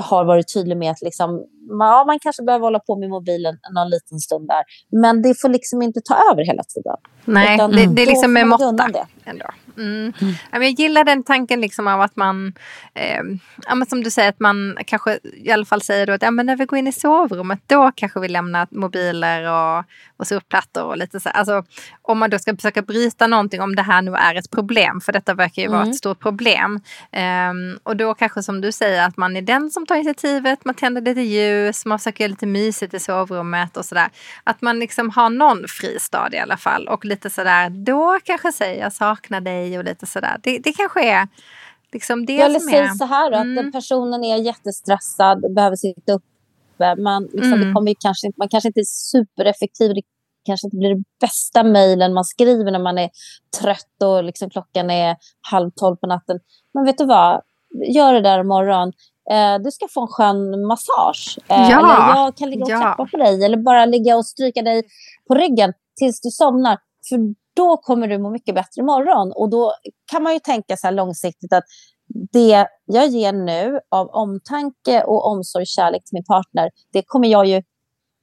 [SPEAKER 3] har varit tydlig med att liksom, ja, man kanske behöver hålla på med mobilen någon liten stund där. Men det får liksom inte ta över hela tiden.
[SPEAKER 2] Nej, det, det, är liksom med måtta. Ändå. Mm. Mm. Jag gillar den tanken liksom av att man, eh, ja, men som du säger, att man kanske i alla fall säger att ja, men när vi går in i sovrummet då kanske vi lämnar mobiler och, och surfplattor och lite så. Alltså, om man då ska försöka bryta någonting om det här nu är ett problem, för detta verkar ju mm. vara ett stort problem. Eh, och då kanske som du säger att man är den som tar initiativet, man tänder lite ljus, man försöker göra lite mysigt i sovrummet och sådär. Att man liksom har någon fristad i alla fall och lite sådär, då kanske säger jag saknar dig och lite sådär. Det, det kanske är liksom det
[SPEAKER 3] jag
[SPEAKER 2] som
[SPEAKER 3] är... så här då, mm. att personen är jättestressad, behöver sitta uppe. Man, liksom, mm. det kommer kanske, man kanske inte är supereffektiv. Det kanske inte blir det bästa mejlen man skriver när man är trött och liksom klockan är halv tolv på natten. Men vet du vad? Gör det där imorgon. Eh, du ska få en skön massage. Eh, ja. Eller jag kan ligga och ja. klappa på dig eller bara ligga och stryka dig på ryggen tills du somnar. För då kommer du må mycket bättre imorgon. Och då kan man ju tänka så här långsiktigt att det jag ger nu av omtanke och omsorg och kärlek till min partner, det kommer jag ju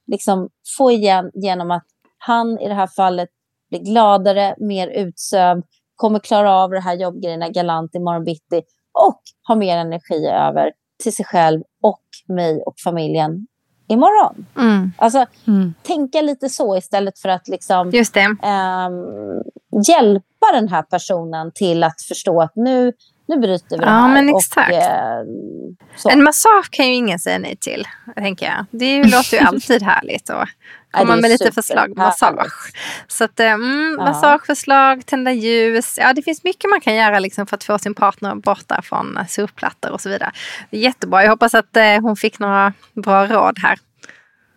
[SPEAKER 3] liksom få igen genom att han i det här fallet blir gladare, mer utsövd, kommer klara av det här jobbgrejerna galant imorgon bitti och har mer energi över till sig själv och mig och familjen imorgon. Mm. Alltså, mm. tänka lite så istället för att liksom. Um, hjälpa den här personen till att förstå att nu, nu bryter vi det här.
[SPEAKER 2] Ja, men exakt. Och, eh, en massage kan ju ingen säga nej till, tänker jag. Det låter ju alltid härligt att komma med lite förslag. Massage. Så att, mm, ja. massageförslag, tända ljus. Ja, det finns mycket man kan göra liksom, för att få sin partner borta från surfplattor och så vidare. Jättebra. Jag hoppas att eh, hon fick några bra råd här.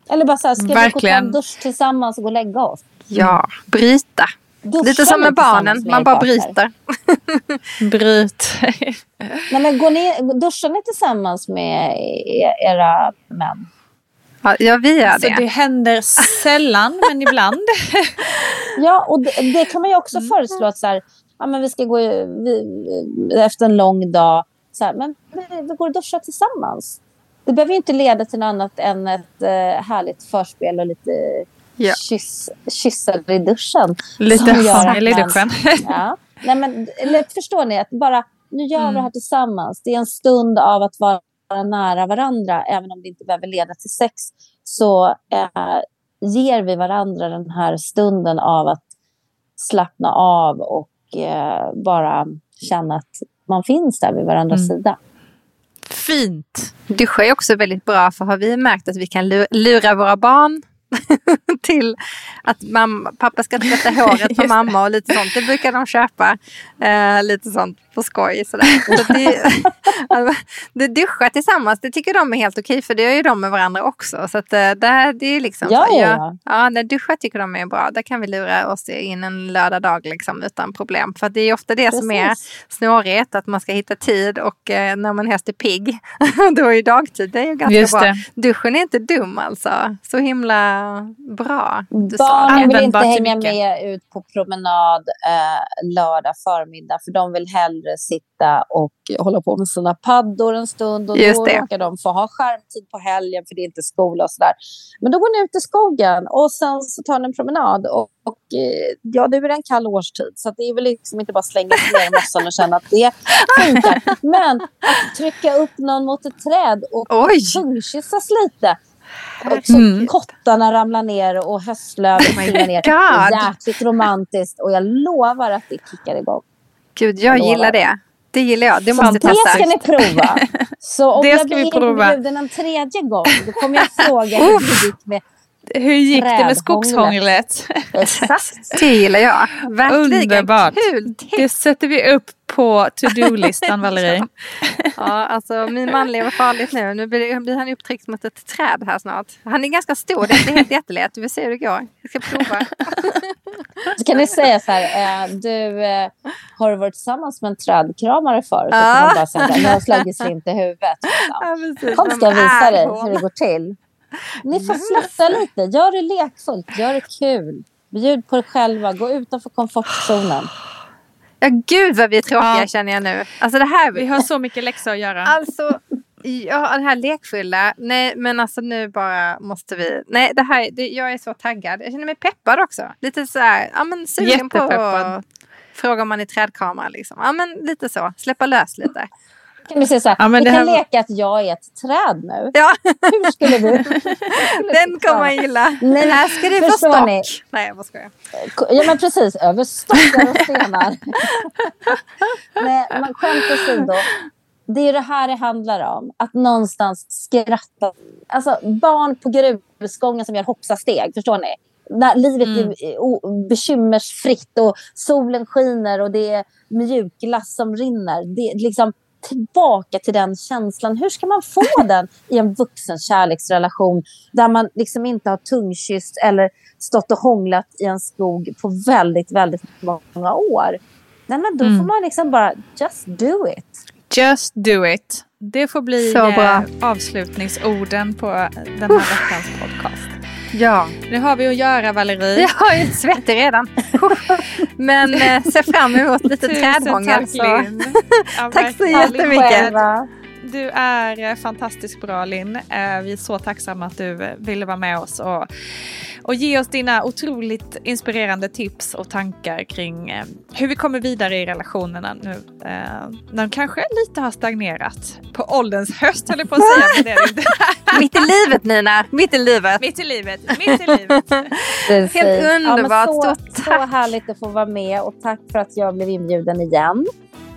[SPEAKER 3] Eller bara så här, ska Verkligen. vi gå och ta en dusch tillsammans och gå och lägga oss?
[SPEAKER 2] Ja, bryta. Duscha Lite som med barnen, man bara bryter.
[SPEAKER 1] Bryt.
[SPEAKER 3] Nej, men går ni, duschar ni tillsammans med era män?
[SPEAKER 2] Ja, vi gör det.
[SPEAKER 1] Så det händer sällan, men ibland.
[SPEAKER 3] ja, och det, det, kan man ju också föreslå att så här, ja, men vi ska gå vi, efter en lång dag. Så här, men vi, vi går och duschar tillsammans. Det behöver ju inte leda till något annat än ett uh, härligt förspel och lite ja. kyss, kyssar i duschen.
[SPEAKER 1] Lite hångel i duschen.
[SPEAKER 3] ja. Nej, men, eller, förstår ni? att bara Nu gör vi mm. det här tillsammans. Det är en stund av att vara nära varandra. Även om det inte behöver leda till sex så eh, ger vi varandra den här stunden av att slappna av och eh, bara känna att man finns där vid varandras mm. sida.
[SPEAKER 2] Fint! Duscha är också väldigt bra för har vi märkt att vi kan lura våra barn till att mamma, pappa ska tvätta håret på mamma och lite sånt. Det brukar de köpa. Eh, lite sånt på skoj. Sådär. Så det, det duscha tillsammans, det tycker de är helt okej för det gör ju de med varandra också. Så att, eh, det, det är liksom
[SPEAKER 3] ja,
[SPEAKER 2] så,
[SPEAKER 3] ja,
[SPEAKER 2] ja. ja duscha tycker de är bra. Där kan vi lura oss in en lördag dag liksom, utan problem. För det är ofta det Precis. som är snårigt, att man ska hitta tid och eh, när man helst är pigg, då är ju dagtid det är ju ganska Just bra. Det. Duschen är inte dum alltså. Så himla bra. Du
[SPEAKER 3] Barnen vill inte hänga med ut på promenad eh, lördag förmiddag för de vill hellre sitta och hålla på med sina paddor en stund och
[SPEAKER 2] Just
[SPEAKER 3] då
[SPEAKER 2] det.
[SPEAKER 3] råkar de få ha skärmtid på helgen för det är inte skola och sådär. Men då går ni ut i skogen och sen så tar ni en promenad och, och eh, ja, nu är det en kall årstid så det är väl liksom inte bara slänga sig ner i mossan och känna att det funkar. Men att trycka upp någon mot ett träd och
[SPEAKER 2] Oj!
[SPEAKER 3] tungkyssas lite och så
[SPEAKER 1] Mm.
[SPEAKER 3] kottarna ramlar ner och höstlöven
[SPEAKER 2] Oh
[SPEAKER 3] trillar ner.
[SPEAKER 2] God.
[SPEAKER 3] Jäkligt romantiskt och jag lovar att det kickar igång.
[SPEAKER 2] Gud, jag
[SPEAKER 3] Jag
[SPEAKER 2] gillar det. Det gillar jag. Det måste
[SPEAKER 1] Fantastiskt.
[SPEAKER 3] Det ska ni prova. Så om
[SPEAKER 1] Det
[SPEAKER 3] jag
[SPEAKER 1] ska vi
[SPEAKER 3] blir
[SPEAKER 1] prova.
[SPEAKER 3] inbjuden en tredje gång då kommer jag fråga hur det gick med
[SPEAKER 1] Hur gick det med skogshånglet?
[SPEAKER 3] exakt.
[SPEAKER 2] Det gillar jag. Verkligen.
[SPEAKER 1] Underbart.
[SPEAKER 2] Kul.
[SPEAKER 1] Det sätter vi upp på to-do-listan, Valerie.
[SPEAKER 2] Ja, alltså min man lever farligt nu. Nu blir, blir han upptryckt mot ett träd här snart. Han är ganska stor, det är inte helt jättelätt. Vi ser hur det går. Jag ska prova.
[SPEAKER 3] Så kan ni säga så här, eh, du eh, har varit tillsammans med en trädkramare förut? Då kan
[SPEAKER 2] Ja.
[SPEAKER 3] man bara säga, nu har jag slagit slint i huvudet. Liksom.
[SPEAKER 2] Ja, precis.
[SPEAKER 3] Kom ska jag visa dig
[SPEAKER 2] hon?
[SPEAKER 3] hur det går till. Ni får släppa lite, gör det lekfullt, gör det kul. Bjud på er själva, gå utanför komfortzonen.
[SPEAKER 2] Ja, gud vad vi är tråkiga
[SPEAKER 1] Ja.
[SPEAKER 2] känner jag nu. Alltså det här...
[SPEAKER 1] Vi har så mycket läxor att göra.
[SPEAKER 2] Alltså, ja, det här lekfulla. Nej, men alltså nu bara måste vi. Nej, det här. Det, jag är så taggad. Jag känner mig peppad också. Lite så här, ja men sugen på att fråga om man är trädkramare liksom. Ja men lite så. Släppa lös lite.
[SPEAKER 3] Kan vi säga så här,
[SPEAKER 1] Ja,
[SPEAKER 3] vi
[SPEAKER 1] det
[SPEAKER 3] kan
[SPEAKER 1] här-
[SPEAKER 3] leka att jag är ett träd nu.
[SPEAKER 2] Ja,
[SPEAKER 3] Hur skulle du?
[SPEAKER 2] den kommer man gilla.
[SPEAKER 3] Nej,
[SPEAKER 2] här ska du få
[SPEAKER 3] förstår
[SPEAKER 2] stock.
[SPEAKER 3] ni?
[SPEAKER 2] Nej, jag bara skojar.
[SPEAKER 3] Ja men precis, över stockar och stenar. Nej, men skämt åsido. Det är det här det handlar om. Att någonstans skratta. Alltså barn på grusgången som gör hoppsasteg, förstår ni? När livet är o- bekymmersfritt och solen skiner och det är mjukglass som rinner. Det är liksom tillbaka till den känslan. Hur ska man få den i en vuxen kärleksrelation där man liksom inte har tungkysst eller stått och hånglat i en skog på väldigt, väldigt många år? Nej, men då får man liksom bara just do it.
[SPEAKER 1] Just do it. Det får bli eh, avslutningsorden på den här veckans podcast.
[SPEAKER 2] Ja,
[SPEAKER 1] Nu har vi att göra, Valerie.
[SPEAKER 2] jag är svettig redan. Men eh, ser fram emot lite trädhångel.
[SPEAKER 1] tack,
[SPEAKER 2] så.
[SPEAKER 1] Linn. Ja,
[SPEAKER 2] Tack så jättemycket.
[SPEAKER 3] Själva.
[SPEAKER 1] Du är eh, fantastiskt bra Linn. Eh, Vi är så tacksamma att du ville vara med oss och, och ge oss dina otroligt inspirerande tips och tankar kring eh, hur vi kommer vidare i relationerna nu. När de kanske lite har stagnerat. På ålderns höst höll jag på att säga.
[SPEAKER 2] Mitt i livet Nina, mitt i livet.
[SPEAKER 1] Mitt i livet, mitt i livet.
[SPEAKER 2] Helt underbart.
[SPEAKER 3] Ja, så,
[SPEAKER 2] Stort
[SPEAKER 3] så härligt att få vara med och tack för att jag blev inbjuden igen.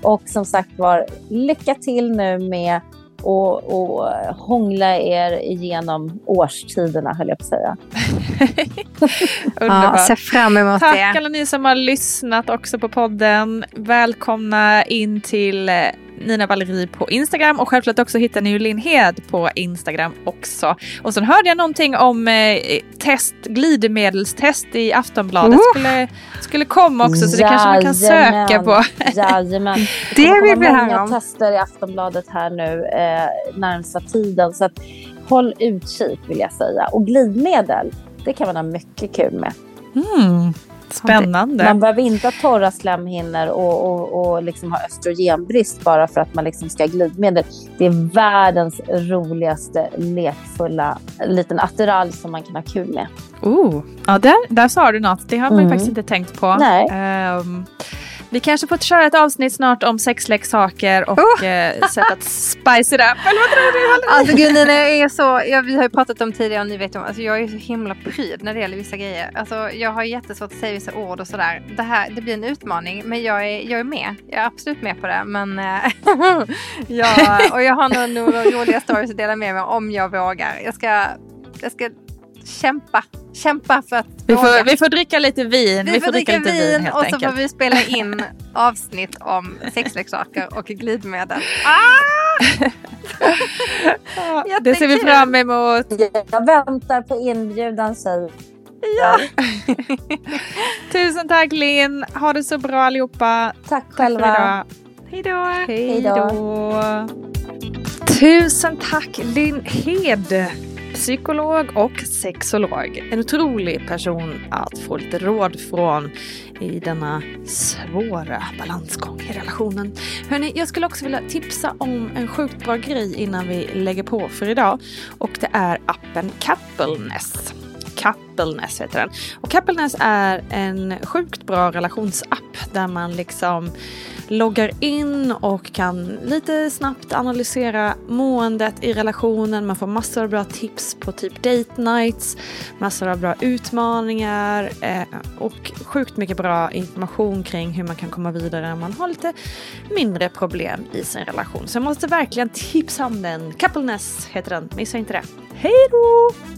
[SPEAKER 3] Och som sagt var, lycka till nu med och, och hångla er igenom årstiderna höll jag på att säga.
[SPEAKER 2] Ja,
[SPEAKER 1] Underbart.
[SPEAKER 2] ser fram emot
[SPEAKER 1] Tack
[SPEAKER 2] det.
[SPEAKER 1] alla ni som har lyssnat också på podden. Välkomna in till eh, Nina Valerie på Instagram och självklart också hittar ni ju Linn Hed på Instagram också. Och sen hörde jag någonting om eh, test, glidmedelstest i Aftonbladet
[SPEAKER 2] Oh!
[SPEAKER 1] skulle, skulle komma också så det kanske man kan söka
[SPEAKER 3] Jajamän.
[SPEAKER 1] på.
[SPEAKER 3] Jajamän.
[SPEAKER 2] Det vill vi höra om.
[SPEAKER 3] tester i Aftonbladet här nu eh, närmsta tiden. Så att, håll utkik vill jag säga. Och glidmedel, det kan man ha mycket kul med.
[SPEAKER 1] Mm, spännande.
[SPEAKER 3] Man behöver inte ha torra slemhinnor och, och, och liksom ha östrogenbrist bara för att man liksom ska ha glidmedel. Det är världens roligaste lekfulla liten attiralj som man kan ha kul med.
[SPEAKER 1] Oh, ja, där, där sa du något. Det har man ju
[SPEAKER 3] Mm.
[SPEAKER 1] faktiskt inte tänkt på.
[SPEAKER 3] Nej.
[SPEAKER 1] Ehm, vi kanske får köra ett avsnitt snart om sexleksaker och
[SPEAKER 2] Oh!
[SPEAKER 1] eh, sätt att spice it up. Eller vad tror du?
[SPEAKER 2] Alltså gud Nina, jag är så, ja, vi har ju pratat om tidigare och ni vet om, alltså jag är så himla pryd när det gäller vissa grejer. Alltså jag har jättesvårt att säga vissa ord och sådär. Det här, det blir en utmaning men jag är, jag är med. Jag är absolut med på det men eh, ja, och jag har nog några roliga stories att dela med mig om jag vågar. Jag ska, jag ska kämpa, kämpa för att
[SPEAKER 1] Vi får, vi får dricka lite vin.
[SPEAKER 2] Vi får dricka
[SPEAKER 1] lite
[SPEAKER 2] vin
[SPEAKER 1] helt
[SPEAKER 2] och så
[SPEAKER 1] enkelt.
[SPEAKER 2] får vi spela in avsnitt om sexleksaker och glidmedel.
[SPEAKER 1] Ja, det ser vi fram emot.
[SPEAKER 3] Jag väntar på inbjudan säger
[SPEAKER 2] Ja.
[SPEAKER 1] Tusen tack Linn. Ha det så bra allihopa.
[SPEAKER 3] Tack själva.
[SPEAKER 1] Hej då.
[SPEAKER 3] Hej då.
[SPEAKER 1] Tusen tack Linn Hed psykolog och sexolog. En otrolig person att få lite råd från i denna svåra balansgång i relationen. Hörni, jag skulle också vilja tipsa om en sjukt bra grej innan vi lägger på för idag. Och det är appen Coupleness. Coupleness heter den. Och Coupleness är en sjukt bra relationsapp där man liksom loggar in och kan lite snabbt analysera måendet i relationen. Man får massor av bra tips på typ date nights, massor av bra utmaningar eh, och sjukt mycket bra information kring hur man kan komma vidare om man har lite mindre problem i sin relation. Så jag måste verkligen tipsa om den. Coupleness heter den, missa inte det. Hej då!